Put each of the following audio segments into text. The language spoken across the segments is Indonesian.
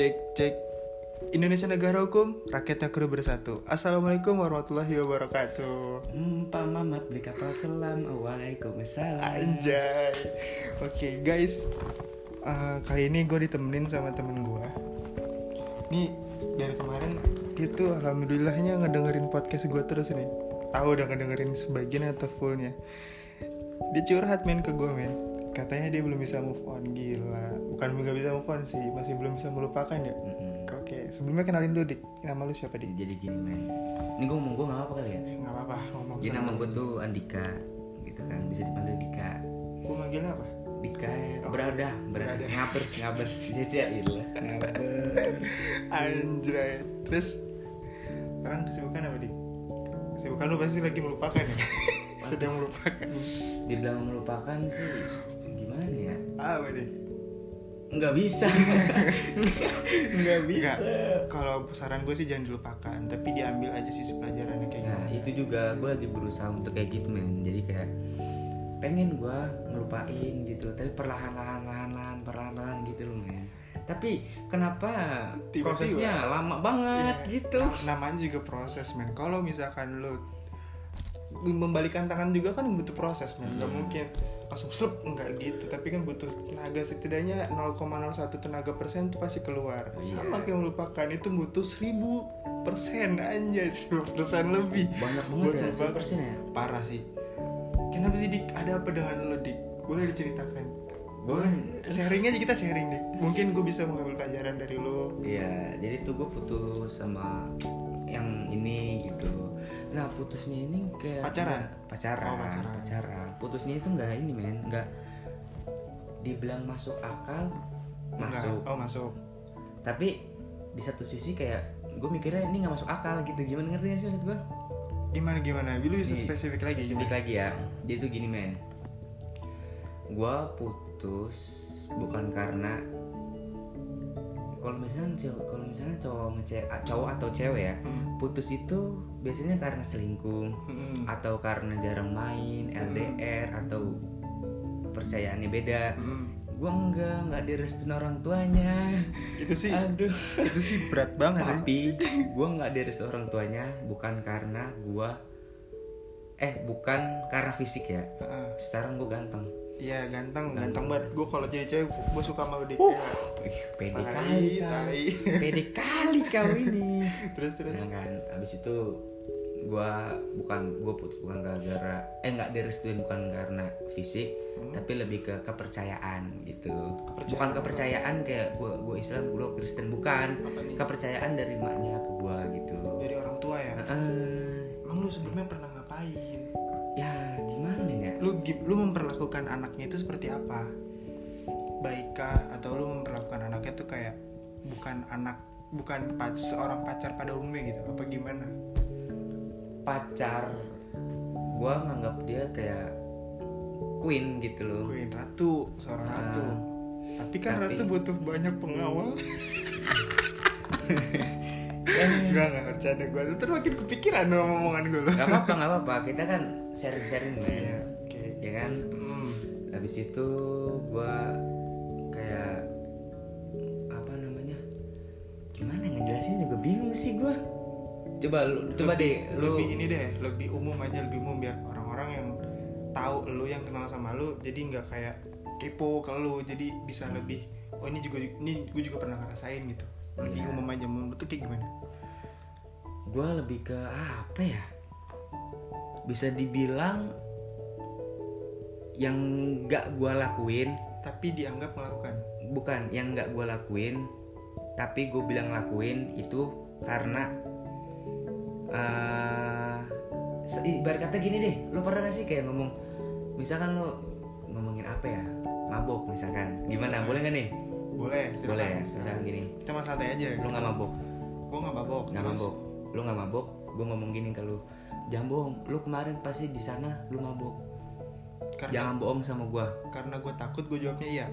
Cek cek Indonesia negara hukum, rakyatnya kudu bersatu. Assalamualaikum warahmatullahi wabarakatuh. Umpama map di kapal selam Waalaikumsalam Anjay. Oke guys, Eh, kali ini gue ditemenin sama temen gue. Nih dari kemarin gitu, alhamdulillahnya ngedengerin podcast gue terus nih. Tahu udah ngedengerin sebagian atau fullnya. Dia curhat men ke gue men. Katanya dia belum bisa move on gila. Bukan nggak bisa move on sih, masih belum bisa melupakan ya. Mm-mm. Oke, sebelumnya kenalin dulu dik. Nama lu siapa dik? Jadi gini men Ini gue ngomong gue gak apa kali ya Nggak apa-apa ngomong Jadi nama gue tuh Andika Gitu kan Bisa dipanggil Dika Gue manggilnya apa? Dika ya Oh, Berada Berada. Ngabers Ngabers Jaja ilah Ngabers Anjay. Terus sekarang kesibukan apa dik? Kesibukan lu pasti lagi melupakan ya? Sedang melupakan. Dibilang melupakan sih Apa deh? Nggak bisa Nggak bisa. Kalau saran gue sih jangan dilupakan, tapi diambil aja sisi pelajarannya kayak Nah gimana. itu juga gue lagi berusaha untuk kayak gitu men Jadi kayak pengen gue ngelupain gitu Tapi perlahan-lahan lahan-lahan perlahan-lahan gitu loh men Tapi kenapa Tiba-tiba. prosesnya lama banget Iya. gitu Namanya juga proses men. Kalau misalkan lu membalikan tangan juga kan butuh proses men. Gak Hmm. mungkin langsung slep enggak gitu. Tapi kan butuh tenaga setidaknya 0,01 tenaga persen itu pasti keluar. Iya. Sama kayak melupakan itu butuh 1000 persen anjay 1000 persen lebih. Banyak banget ya. 10% ya Parah sih. Kenapa sih dik? Ada apa dengan lo dik? Boleh diceritakan? Boleh. Sharing aja kita sharing dik. Mungkin gue bisa mengambil pelajaran dari lo. Iya jadi tuh gue putus sama yang ini gitu Nah putusnya ini kayak Pacaran? Pacaran Oh, pacaran. Pacaran Putusnya itu nggak ini men Nggak Dibilang masuk akal Enggak. Masuk Oh masuk. tapi di satu sisi kayak gue mikirnya ini nggak masuk akal gitu gimana ngerti gak sih maksud gue Gimana gimana? Lu bisa Nih, spesifik lagi. spesifik gimana? lagi ya dia tuh gini men gue putus bukan karena kalau misalnya cewek kalau misalnya cowok cowok atau cewek ya Hmm. putus itu biasanya karena selingkuh Hmm. atau karena jarang main LDR atau percayaannya beda. Hmm. gue enggak nggak direstuin orang tuanya. Itu sih aduh. itu sih berat banget tapi gue nggak direstu orang tuanya bukan karena gue eh bukan karena fisik ya. Sekarang gue ganteng Iya ganteng, Ganteng. ganteng banget. Gue kalau jadi cewek, gue suka sama lu dik. Uh. Ya. Ih, pede kali kau tai. pede kali kau ini Terus terus. nah kan abis itu gue bukan gue putus bukan gara-gara eh nggak direstuin bukan karena fisik Hmm. tapi lebih ke kepercayaan gitu Kepercayaan bukan apa? kepercayaan kayak gue gue Islam gue Kristen bukan Apa kepercayaan dari maknya ke gue gitu Dari orang tua ya. Heeh. Emang lu sebelumnya pernah ngapain? ya ya Lu lu memperlakukan anaknya itu seperti apa? Baikkah atau lu memperlakukan anaknya tuh kayak bukan anak bukan pac- seorang pacar pada umumnya gitu? Apa gimana? pacar gue nganggap dia kayak queen gitu loh Queen ratu, seorang Ah. ratu. Tapi kan Tapi- ratu butuh banyak pengawal. Enggak, enggak bercanda gue. Lu terus makin kepikiran sama omongan gue apa-apa nggak apa-apa kita kan sharing-sharing Iya. Ya kan Hmm. habis itu gue kayak apa namanya gimana ngejelasin juga bingung sih gue coba lu coba Lebih- deh lu lebih ini deh, lebih umum aja, lebih umum biar orang-orang yang tahu lu yang kenal sama lu jadi nggak kayak kepo ke lu, jadi bisa lebih oh ini juga ini gue juga pernah ngerasain gitu. Lebih Iya. umum aja menurut tuh kayak gimana? gue lebih ke apa ya bisa dibilang yang nggak gue lakuin. Tapi dianggap melakukan. bukan yang nggak gue lakuin tapi gue bilang lakuin itu karena eh se- ibarat kata gini deh lu pernah gak sih kayak ngomong misalkan lu ngomongin apa ya? Mabok misalkan. Gimana? Boleh nggak nih? Boleh, silakan. boleh ya misalkan gini. Kita mah santai aja. lu nggak mabok? Gue nggak mabok. nggak mabok. Lu nggak mabok gue ngomong gini ke lu. Jangan bohong lu kemarin pasti di sana lu mabok Karena jangan bohong sama gue karena gue takut gue jawabnya iya.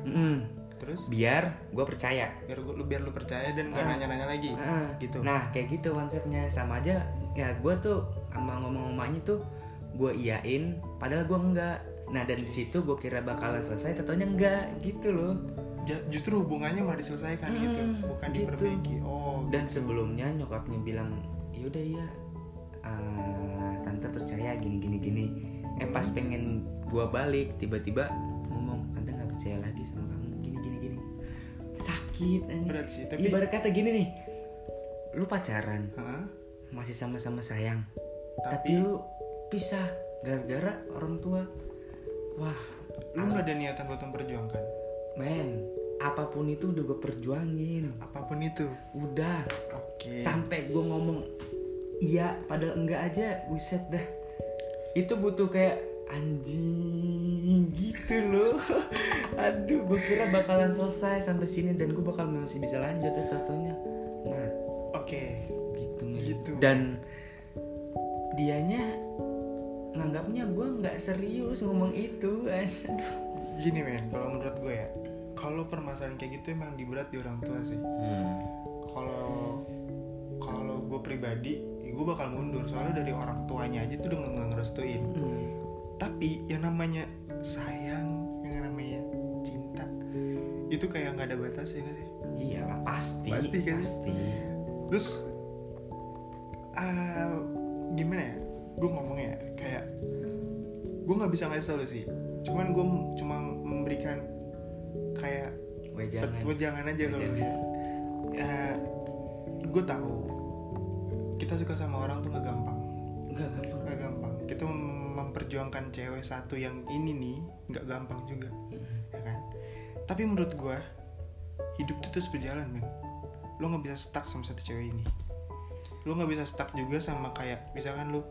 Terus? Biar gue percaya. Biar lu biar lu percaya dan gak Ah. nanya-nanya lagi. Ah, Gitu. Nah kayak gitu konsepnya. Sama aja ya gue tuh sama ngomong ngomongnya tuh gue iyain padahal gue enggak. Nah dan di situ gue kira bakalan selesai tentunya enggak. Gitu loh. Ja- justru hubungannya malah diselesaikan Hmm, gitu. Bukan gitu. diperbaiki. Oh dan sebelumnya nyokapnya bilang yaudah ya eh, tante percaya gini gini gini eh pas pengen gua balik tiba-tiba ngomong tante nggak percaya lagi sama kamu. Gini gini gini. Sakit anjing. berat sih tapi ibarat kata gini nih. Lu pacaran Hah? masih sama-sama sayang tapi, tapi lu pisah gara-gara orang tua. Wah lu nggak ada niatan buat memperjuangkan? Men apa pun itu udah gue perjuangin. Apa pun itu? Udah. Oke. Sampai gue ngomong iya padahal enggak aja. Wiset dah itu butuh kayak anjing gitu loh aduh gue kira bakalan selesai sampai sini dan gue bakal masih bisa lanjut ya tatonya nah oke gitu men. Gitu. dan dianya nganggapnya gue nggak serius ngomong itu aduh gini men kalau menurut gue ya kalau permasalahan kayak gitu emang diberat di orang tua sih hmm. kalau kalau gue pribadi gue bakal mundur. Soalnya dari orang tuanya aja tuh udah nggak ngerestuin. Hmm. tapi yang namanya sayang yang namanya cinta itu kayak nggak ada batas ya nggak sih? Iya pasti Pasti kan? pasti. Terus ah, gimana ya? Gue ngomongnya ya, kayak gue nggak bisa ngasih solusi. Cuman gue cuma memberikan kayak wejangan. wejangan aja kalau dia. Ya gue tahu kita suka sama orang tuh nggak gampang. Enggak gampang. Nggak gampang. Kita mem- memperjuangkan cewek satu yang ini nih nggak gampang juga. Ya kan? Tapi menurut gue hidup itu terus berjalan men. Lo nggak bisa stuck sama satu cewek ini. Lo nggak bisa stuck juga sama kayak misalkan lo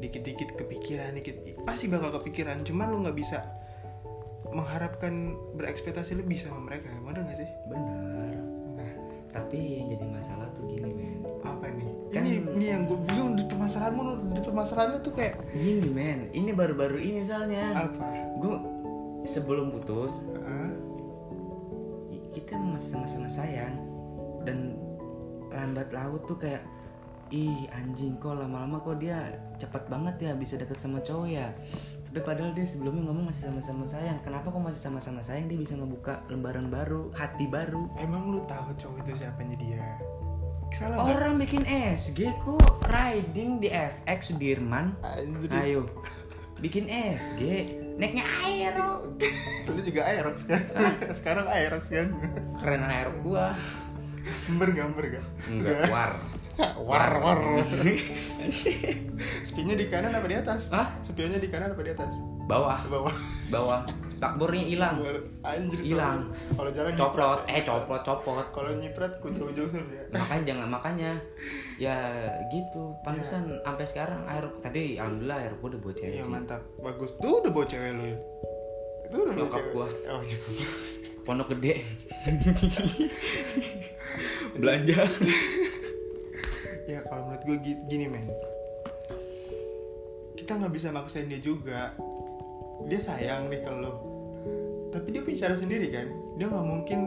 dikit-dikit kepikiran dikit pasti bakal kepikiran. Cuman lo nggak bisa mengharapkan berekspektasi lebih sama mereka bener gak sih? Benar nah tapi yang jadi masalah tuh gini men. Apa nih Kan- ini ini yang gue bingung di permasalahanmu di permasalahanmu tuh kayak gini men. Ini baru-baru ini soalnya. Apa? Gue sebelum putus Hah? kita masih sama-sama sayang. Dan lambat laut tuh kayak ih anjing kok lama-lama kok dia cepat banget ya bisa deket sama cowok ya tapi padahal dia sebelumnya ngomong masih sama-sama sayang. Kenapa kok masih sama-sama sayang? Dia bisa ngebuka lembaran baru hati baru. Emang lu tahu cowok itu siapanya dia? Salah orang bikin SG kok riding di FX Sudirman. Ayo. Bikin SG naiknya aero lu juga Aerox kan? Sekarang Aerox kan? Keren aero gua. Gambar gambar gak enggak war war war. Spinnya di kanan apa di atas? Hah? spionnya di kanan apa di atas? Bawah. Bawah. Bawah. Spakbornya hilang. Anjir Hilang. kalau jalan coplot. nyiprat. eh coplot copot. Kalau nyiprat ku jauh-jauh ya. Makanya jangan makanya. Ya gitu. Pantesan sampai sekarang air tapi alhamdulillah air gua udah buat cewek iya sih. mantap. Bagus. Tuh udah bawa cewek lu ya? Itu udah bawa Nyokap cewek. gua. oh pondok gede. Belanja ya kalau menurut gue gi- gini men. Kita nggak bisa maksain dia juga. Dia sayang nih ke lo. Tapi dia punya cara sendiri kan? Dia nggak mungkin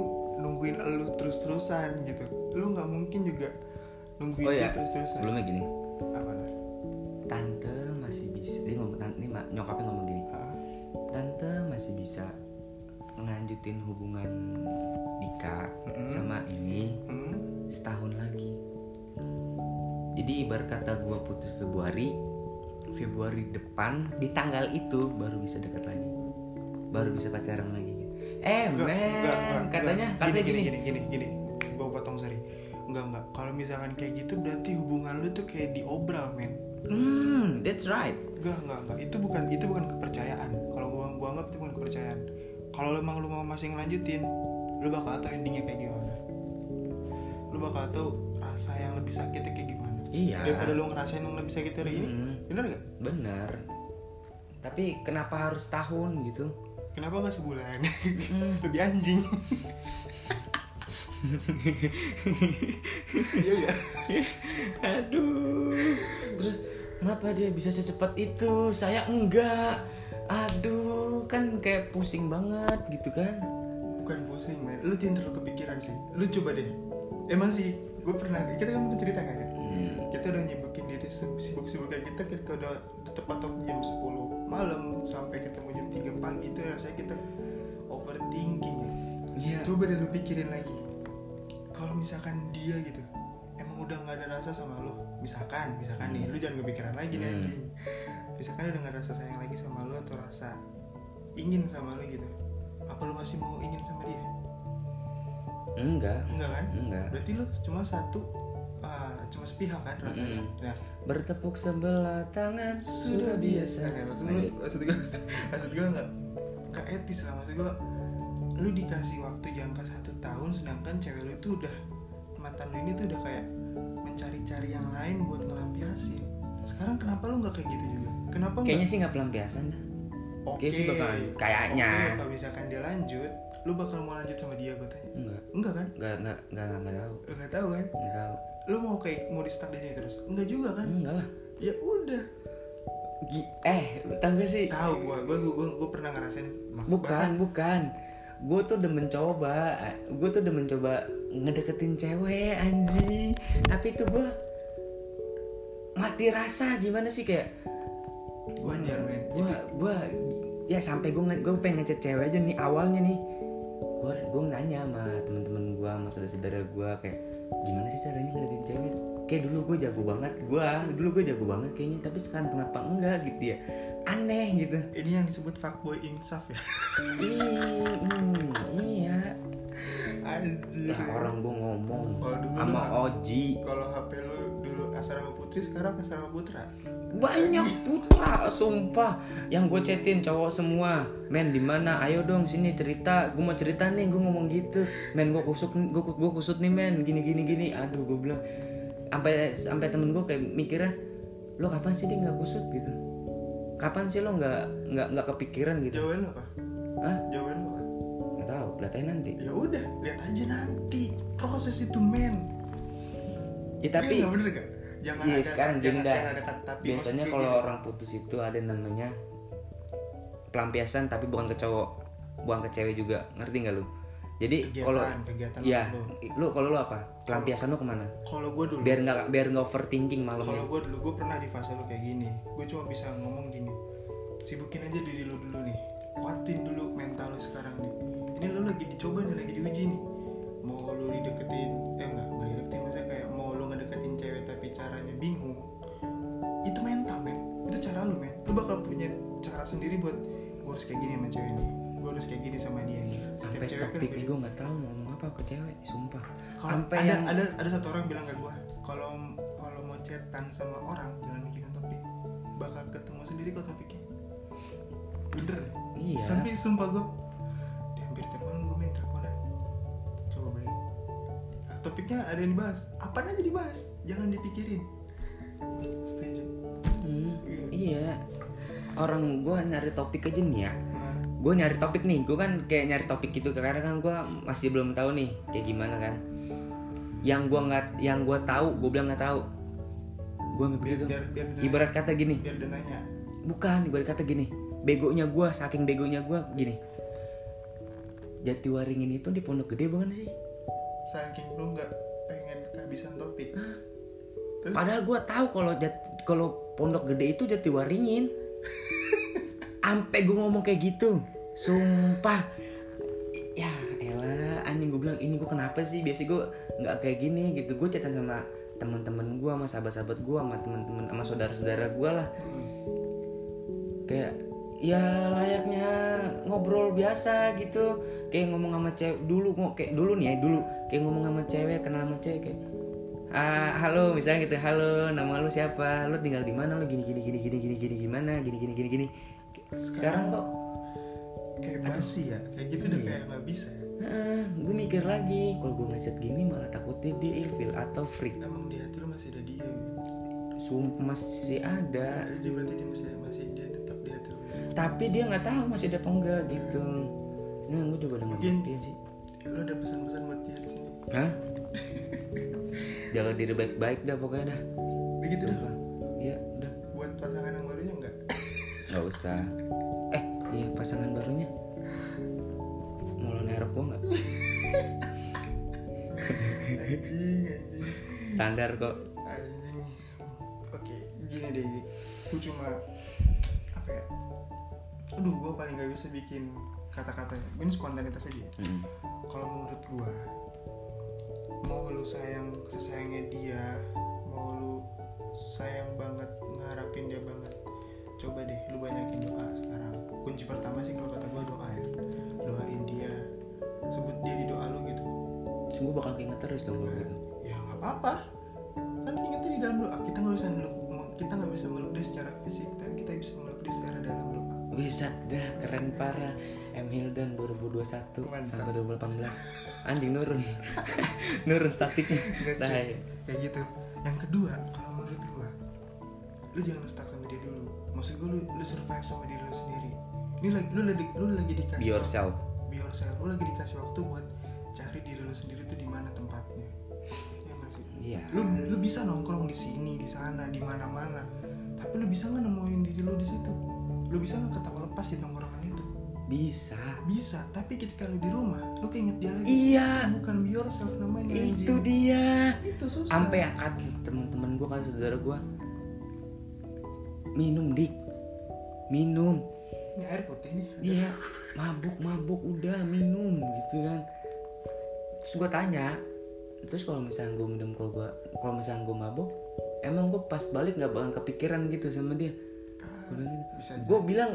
nungguin lo terus-terusan gitu. Lu nggak mungkin juga nungguin oh dia ya terus-terusan. Sebelumnya gini. Apa lah tante masih bisa dia ngomong tante ini nyokapnya ngomong gini. Tante masih bisa ngelanjutin hubungan ibarat kata gue putus Februari Februari depan di tanggal itu baru bisa dekat lagi baru bisa pacaran lagi eh Enggak, men enggak, enggak, katanya enggak. katanya gini gini, gini gini gini, gue potong sorry enggak enggak kalau misalkan kayak gitu berarti hubungan lu tuh kayak diobral men hmm that's right Enggak, enggak, enggak. Itu bukan itu bukan kepercayaan. Kalau gua gua anggap itu bukan kepercayaan. Kalau lu emang lu mau masih ngelanjutin, lu bakal tahu endingnya kayak gimana. Lu bakal tahu rasa yang lebih sakitnya kayak gimana. Iya Daripada lu ngerasain yang lebih sakit dari ini. Mm, Bener gak? bener tapi kenapa harus tahun gitu Kenapa nggak sebulan? Mm, lebih anjing. Iya enggak? aduh terus kenapa dia bisa secepat itu saya enggak aduh kan kayak pusing banget gitu kan Bukan pusing, men. Lu jangan terlalu kepikiran sih. Lu coba deh. Emang sih, gue pernah kita kan pernah cerita kan ya? Hmm. Kita udah nyibukin diri sibuk-sibuk kayak kita kita udah tepat waktu jam 10 malam sampai ketemu jam 3 pagi itu rasanya kita overthinking ya. Iya. Coba deh lu pikirin lagi. Kalau misalkan dia gitu emang udah nggak ada rasa sama lu, misalkan, misalkan nih, lu jangan kepikiran lagi nih Hmm. Misalkan udah nggak ada rasa sayang lagi sama lu atau rasa ingin sama lu gitu. Apa lu masih mau ingin sama dia? Enggak. Enggak kan? Enggak. Berarti lu cuma satu, cuma sepihak kan rasanya. Mm-mm. Nah, Bertepuk sebelah tangan sudah biasa. Nah, maksud Lanjut. gue, maksud gue, maksud gue nggak nggak etis lah. Maksud gue, lu dikasih waktu jangka satu tahun, sedangkan cewek lu itu udah mantan lu ini tuh udah kayak mencari-cari yang lain buat ngelampiasin. Sekarang kenapa lu nggak kayak gitu juga? Kenapa? Kayaknya sih nggak pelampiasan dah. Oke, kayaknya sih bakalan kayaknya. Oke, kalau misalkan dia lanjut, lu bakal mau lanjut sama dia gue tanya. Enggak. Enggak kan? Enggak enggak enggak enggak, enggak tahu. Lu Nggak tahu kan? Enggak tahu. Lu mau kayak mau di stuck di sini terus? Enggak juga kan? Enggak lah. Ya udah. Eh, tahu gak sih? Tahu gua, gua, gua, gua, gua pernah ngerasain. Bukan, bukan. Gue tuh udah mencoba, gue tuh udah mencoba ngedeketin cewek anjing. Tapi itu gue mati rasa gimana sih kayak Wajar, men. Gue gue ya sampai gue gue pengen ngechat cewek aja nih awalnya nih. Gue gue nanya sama temen-temen gue, sama saudara-saudara gue kayak gimana sih caranya ngedeketin cewek? Kayak dulu gue jago banget, gue dulu gue jago banget kayaknya. Tapi sekarang kenapa enggak gitu ya? Aneh gitu. Ini yang disebut fuckboy insaf ya. Hmm, iya. Anjir. Lah orang gue ngomong sama Oji Kalau HP lu asrama putri, sekarang asrama putra. banyak putra sumpah yang gue chatin cowok semua men di mana ayo dong sini cerita gue mau cerita nih gue ngomong gitu men gue kusut gue gue kusut nih men gini gini gini aduh gue bilang sampai sampai temen gue kayak mikirnya lo kapan sih dia nggak kusut gitu kapan sih lo nggak nggak nggak kepikiran gitu Jawaban lu apa? Hah? Jawaban lu apa? nggak tahu lihat aja nanti Ya udah, lihat aja nanti. Proses itu men. ya tapi nggak bener gak? Jangan Iya ada sekarang gini jangan, dah. jangan ada kata tapi. Biasanya kalau gini. orang putus itu ada namanya pelampiasan tapi bukan ke cowok, bukan ke cewek juga. Ngerti nggak lu? Jadi kalau ya lu. lu kalau lu apa? Pelampiasan lu ke mana? Kalau gue dulu, Biar nggak biar nggak overthinking kalau malamnya. gue dulu gue pernah di fase lu kayak gini. Gue cuma bisa ngomong gini. Sibukin aja diri lu dulu nih. Kuatin dulu mental lu sekarang nih. Ini lu lagi dicoba nih, lagi diuji nih. Mau lu dideketin, eh bakal punya cara sendiri buat gue harus kayak gini sama cewek nih. Gue harus kayak gini sama dia Sampai kan topiknya beda. gue nggak tahu mau ngomong apa ke cewek, sumpah. Sampai ada, yang ada ada satu orang bilang ke gue kalau kalau mau chatan sama orang jangan mikirin topik bakal ketemu sendiri kok topiknya bener ya? iya. sampai sumpah gue hampir tiap malam gue main teleponan coba bayangin Ah, topiknya ada yang dibahas apa aja dibahas jangan dipikirin setuju Hmm, iya. Orang gue nyari topik aja nih ya. Gue nyari topik nih gue kan kayak nyari topik gitu karena kan gue masih belum tahu nih kayak gimana kan. Yang gue nggak yang gue tahu gue bilang nggak tahu. Gue biar begitu biar biar dia- ibarat kata gini. biar bukan ibarat kata gini. Begonya gue saking begonya gue gini. Jatiwaringin itu di Pondok Gede bukan sih? Saking lu nggak pengen kehabisan topik. Terus? Padahal gue tahu kalau jat kalau Pondok Gede itu Jatiwaringin ampe gue ngomong kayak gitu. Sumpah. Ya elah anjing gue bilang ini gue kenapa sih? Biasa gue nggak kayak gini gitu. Gue chatan sama teman-teman gue sama sahabat-sahabat gue sama teman-teman sama saudara-saudara gue lah. Kayak ya layaknya ngobrol biasa gitu. Kayak ngomong sama cewek dulu ngo kayak dulu nih ya dulu. Kayak ngomong sama cewek kenal sama cewek kayak ah halo misalnya gitu halo nama lu siapa? Lu tinggal di mana lu? Gini gini gini gini gini gini gimana? Gini gini gini gini sekarang kok kayak basi ya kayak gitu udah Iya. kayak nggak bisa ya gue mikir lagi kalau gue ngechat gini malah takutnya dia ilfil atau freak emang di hati masih ada dia gitu. sumpah masih ada dia berarti dia masih masih dia tetap di hati tapi dia nggak tahu masih ada apa enggak gitu sebenarnya gue juga udah nggak dia sih lu ada pesan-pesan buat dia di sini. Hah? Jaga diri baik-baik dah pokoknya dah. Begitu dah. Sumpah. Gak usah. Eh, iya pasangan barunya. Mau lo nerep gua nggak? Standar kok. Anjing. Oke, gini deh. Gue cuma apa ya aduh gue paling gak bisa bikin kata-kata ini spontanitas aja ya. Mm. kalau menurut gue mau lu sayang sesayangnya dia mau lu sayang banget ngarapin dia banget kunci pertama sih kalau kata gue doa ya. Doain dia. Sebut dia di doa lu gitu. Gue bakal keinget terus dong kalau gitu. ya nggak apa-apa. Kan ingetnya di dalam doa. Kita nggak bisa meluk kita nggak bisa meluk dia secara fisik tapi kita bisa meluk dia secara dalam doa. Wisat dah keren parah. M. Hildan 2021 Mantap. sampai 2018 anjing nurun. Nurun statiknya. Nah, stres. kayak gitu. Yang kedua kalau menurut gua lu jangan stuck sama dia dulu. Maksud gua lu, lu survive sama diri lu sendiri ini lagi lu lagi lu lagi dikasih be yourself. Be yourself. Lu lagi dikasih waktu buat cari diri lu sendiri tuh di mana tempatnya. Ya nggak sih? Iya. Lu lu bisa nongkrong di sini di sana di mana mana tapi lu bisa nggak nemuin diri lu di situ? Lu bisa nggak ketawa lepas di nongkrongan itu? Bisa. Bisa. Tapi ketika lu di rumah lu keinget dia lagi. Iya. Bukan be yourself namanya itu anjing. dia. Itu susah. Sampai angkat teman-teman gue kan saudara gue minum dik. Minum ini air putih nih Iya, mabuk mabuk udah minum gitu kan. Terus gue tanya, terus kalau misalnya gue minum kalau gue kalau misalnya gue mabuk, emang gue pas balik nggak bakal kepikiran gitu sama dia. Gue bilang gitu. Gue bilang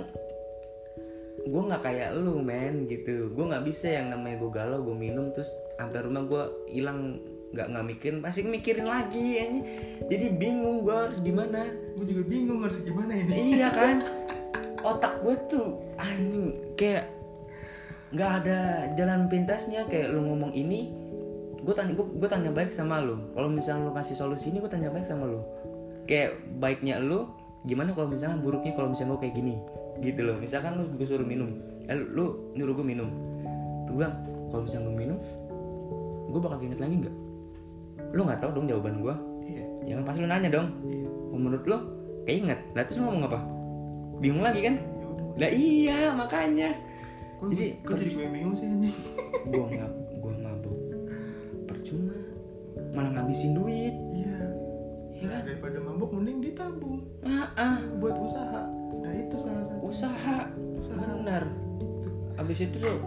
gue nggak kayak lu men gitu. Gue nggak bisa yang namanya gue galau gue minum terus sampai rumah gue hilang nggak nggak mikirin pasti mikirin lagi anjing. jadi bingung gue harus gimana gue juga bingung harus gimana ini iya kan otak gue tuh anjing kayak nggak ada jalan pintasnya. Kayak lu ngomong ini gue tanya gue, tanya baik sama lu. Kalau misalnya lu kasih solusi ini gue tanya baik sama lu. Kayak baiknya lu gimana kalau misalnya buruknya kalau misalnya gue kayak gini? Gitu loh. Misalkan lu gue suruh minum eh, lu nyuruh gue minum. Gue bilang kalau misalnya gue minum gue bakal inget lagi nggak? Lu nggak tahu dong jawaban gue iya. Ya kan pasti lu nanya dong. Iya. Menurut lo keinget. Lah terus lu ngomong apa bingung lagi kan? Ya lah iya makanya. Kok Jadi, kok jadi gue bingung sih anjing? Gua nggak gua mabuk. Percuma. Malah ngabisin duit. Iya. Ya nah, kan? Daripada mabuk mending ditabung. Ah, ah buat usaha. Nah itu salah satu. Usaha. Usaha. benar. Abis itu tuh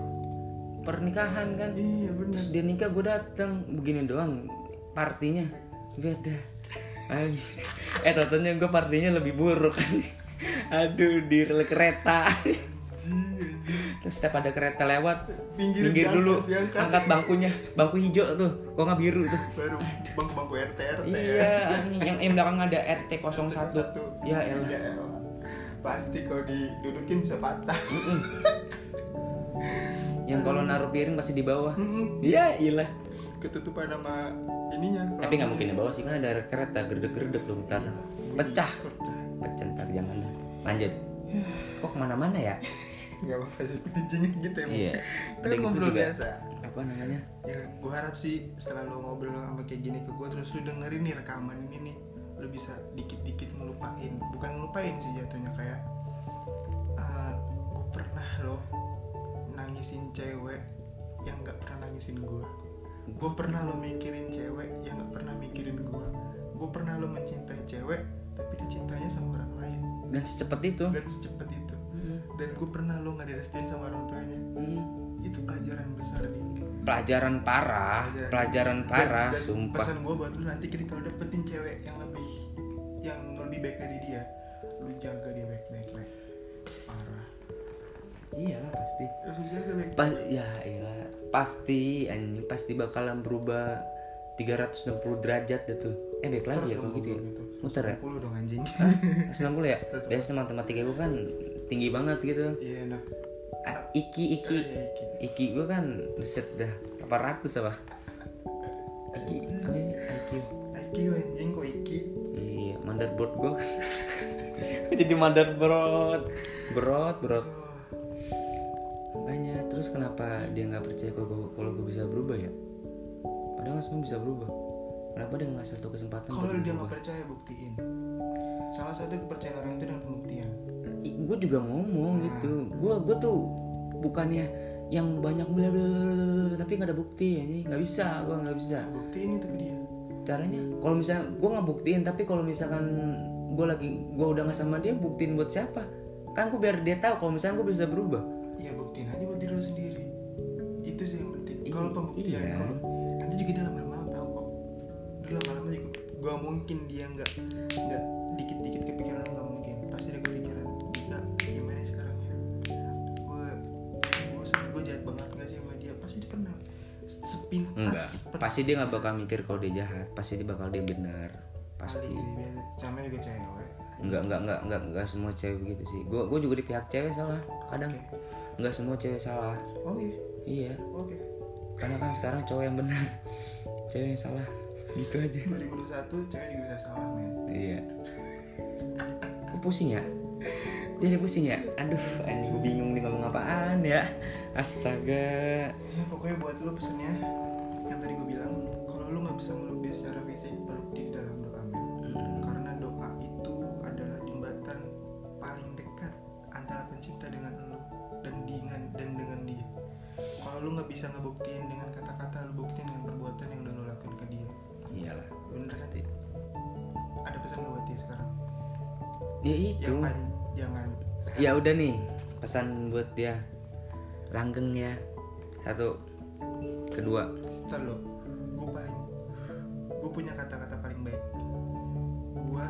pernikahan kan? Iya benar. Terus dia nikah gue dateng. Begini doang partinya. Beda eh totalnya gue partinya lebih buruk. kan aduh di rel kereta. Terus setiap ada kereta lewat Pinggir minggir diangkat, dulu. diangkat. angkat bangkunya. Bangku hijau tuh kok nggak biru tuh. Baru bangku bangku RT RT iya anjing. yang yang belakang ada RT 01 satu. Ya elah. Ya plastik kalau didudukin bisa patah. Yang kalau naruh piring pasti di bawah. Iya ilah. Ketutupan sama ininya. Tapi nggak mungkin di bawah sih kan ada kereta gerdek-gerdek dong ntar pecah. pecah. Pecah ntar jangan dah lanjut. Kok ke mana-mana ya? Nggak apa-apa sih kucingnya gitu ya iya kita kan gitu ngobrol juga. biasa. Apa namanya? Ya gue harap sih setelah lo ngobrol sama kayak gini ke gue terus lu dengerin nih rekaman ini nih lu bisa dikit-dikit ngelupain. Bukan ngelupain sih jatuhnya kayak gue pernah loh nangisin cewek yang nggak pernah nangisin gue gue pernah lo mikirin cewek yang nggak pernah mikirin gue gue pernah lo mencintai cewek tapi dicintainya sama orang lain dan secepat itu. Dan secepat itu. Hmm, dan gue pernah lo nggak direstuin sama orang tuanya. Hmm. itu pelajaran besar di pelajaran parah pelajaran. parah dan, dan sumpah. pesan gue buat lu nanti ketika lu dapetin cewek yang lebih yang lebih baik dari dia lu jaga dia baik-baik lah parah. Iyalah pasti. Lu jaga baik pas ya iyalah. Pasti anjing pasti bakalan berubah 360 derajat deh tuh. Eh baik lagi ya kalau gitu ya muter ya? 10 dong anjing? 90 ya? Biasa matematika gue kan tinggi banget gitu. Iya enak. Iki iki. Iya, iki. iki gue kan riset dah 800 apa? Iki apa ini? IQ IQ anjing kok iki? Iya motherboard gue jadi motherboard. Brot brot. Makanya terus kenapa dia nggak percaya kalau gue bisa berubah ya? Padahal semua bisa berubah kenapa dia nggak satu kesempatan kalau dia nggak percaya buktiin. Salah satu kepercayaan orang itu dengan pembuktian. Gue juga ngomong Nah. gitu. Gue gue tuh bukannya yang banyak bla tapi nggak ada bukti ya nggak bisa gue nggak bisa. Buktiin itu ke dia. Caranya kalau misalnya gue nggak buktiin tapi kalau misalkan gue lagi gue udah nggak sama dia buktiin buat siapa? Kan gue biar dia tahu kalau misalnya gue bisa berubah. Ya buktiin aja buat diri lu sendiri. Itu sih yang penting. Kalau pembuktian iya. kalau nanti juga dia gak mungkin dia nggak nggak dikit-dikit kepikiran lu nggak mungkin. Pasti dia kepikiran jika gimana sekarang ya. Gue gue gue jahat banget nggak sih sama dia? Pasti dia pernah sepintas enggak. pernah- pasti dia nggak bakal mikir kalau dia jahat. Pasti dia bakal dia benar pasti. Sama juga cewek. Enggak enggak enggak enggak enggak semua cewek begitu sih. Gue gue juga di pihak cewek salah kadang. Enggak semua cewek salah. Oke. Iya. Oke. Karena kan sekarang cowok yang benar. Cewek yang salah gitu aja. 2021 cewek juga bisa salah men. Iya. Gue pusing ya? Jadi pusing ya? Aduh anjing. Gue bingung nih ngomong apaan ya? Astaga. Ya pokoknya buat lu pesennya yang tadi gue bilang kalau lu nggak bisa meluk dia secara fisik peluk dia di dalam doa men. Hmm. karena doa itu adalah jembatan paling dekat antara pencipta dengan lu dan dengan dan dengan dia. Kalau lu nggak bisa ngebuktiin dengan kata-kata lu buktiin bener ada pesan buat dia sekarang? Ya itu. Jangan jangan. Ya udah nih pesan buat dia. Langgeng ya satu. Kedua. Ntar lo gue paling gue punya kata-kata paling baik. Gue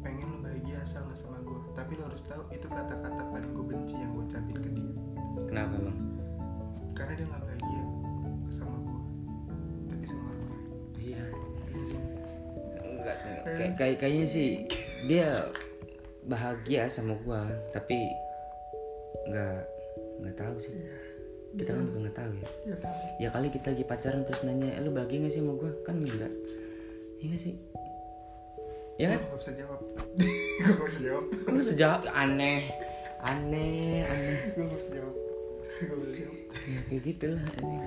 pengen lo bahagia asal nggak sama gue tapi lo harus tahu itu kata-kata paling gue benci yang gue ucapin ke dia. Kenapa emang karena dia nggak bahagia kayak kayak- kayaknya sih dia bahagia sama gua tapi nggak nggak tahu sih. Kita kan juga nggak tahu ya. Ya tahu. Ya kali kita lagi pacaran terus nanya "Eh, lu bahagia gak sih sama gua? Kan enggak iya gak sih? Ya kan? Gue nggak bisa jawab. Gue nggak bisa jawab? Lu sejawab aneh. Aneh aneh. Gue nggak bisa jawab. Gue bisa jawab. Ya kayak gitulah aneh.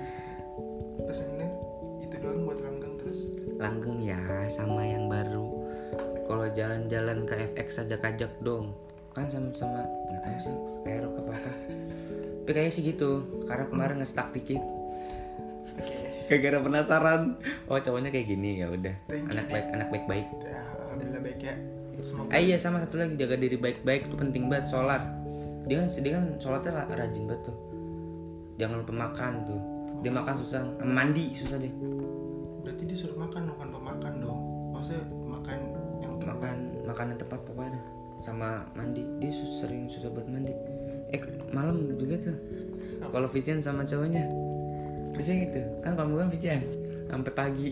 Pesannya itu doang buat langgeng terus. Langgeng ya sama yang baru. Kalau jalan-jalan ke FX aja kajak dong. Kan sama-sama nggak tahu sih perok apa. Apa tapi kayaknya sih gitu karena kemarin nge-stuck dikit. Oke. Gara-gara penasaran. Oh cowoknya kayak gini ya udah. Anak baik anak baik baik ya alhamdulillah baik ya. Semoga ah iya sama satu lagi jaga diri baik-baik tuh penting banget sholat. Dia kan dia kan sholatnya lah rajin banget tuh. Jangan lupa makan tuh. Dia makan susah mandi susah deh dia suruh makan bukan pemakan dong. Maksudnya makan yang makan makanan tepat pokoknya sama mandi. Dia sus- sering susah buat mandi. Eh malam juga tuh. Kalau Vivian sama cowoknya. Bisa gitu. Kan gue kan Vivian? Sampai pagi.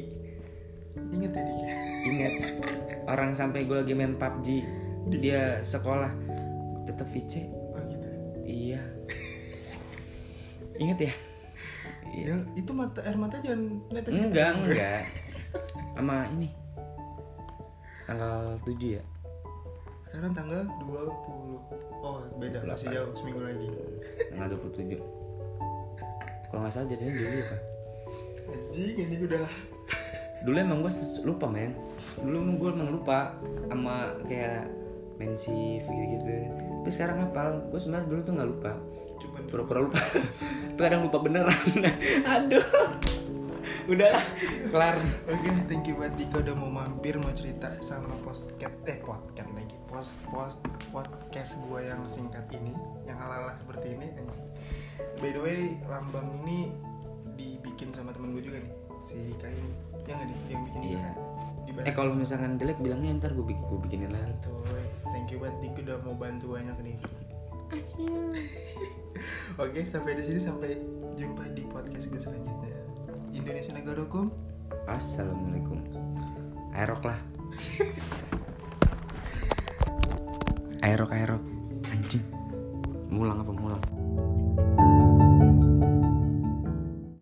Inget ya Dik? Ya ingat. Orang sampai gue lagi main PUBG dia sekolah. Tetap VC oh gitu iya. Inget ya iya. Ya itu mata air mata jangan netes gitu. enggak enggak. Sama ini. Tanggal 7 ya? Sekarang tanggal 20 oh beda masih 28. jauh seminggu lagi. Tanggal 27 kalau nggak salah jadinya dulu apa anjing ini udah. Dulu emang gue lupa men. Dulu emang gue emang lupa sama kayak mensif gitu gitu tapi sekarang hafal. Gue sebenarnya dulu tuh nggak lupa pura-pura lupa tapi kadang lupa beneran aduh udah kelar Oke, thank you buat Dika udah mau mampir mau cerita sama podcast eh podcast lagi post post podcast gua yang singkat ini, yang ala-ala seperti ini. anjing. By the way, lambang ini dibikin sama temen gue juga nih, si Dika ini. Yang nggak nih, yang bikin Iya. Di eh kalau misalkan jelek bilangnya ntar gue bikin gue bikinin lagi Santuy. Thank you buat Dika udah mau bantu banyak nih. Oke, sampai di sini sampai jumpa di podcast gue selanjutnya. Indonesia Negara Hukum. assalamualaikum. Aerok lah. Aerok aerok anjing. Mulang apa mulang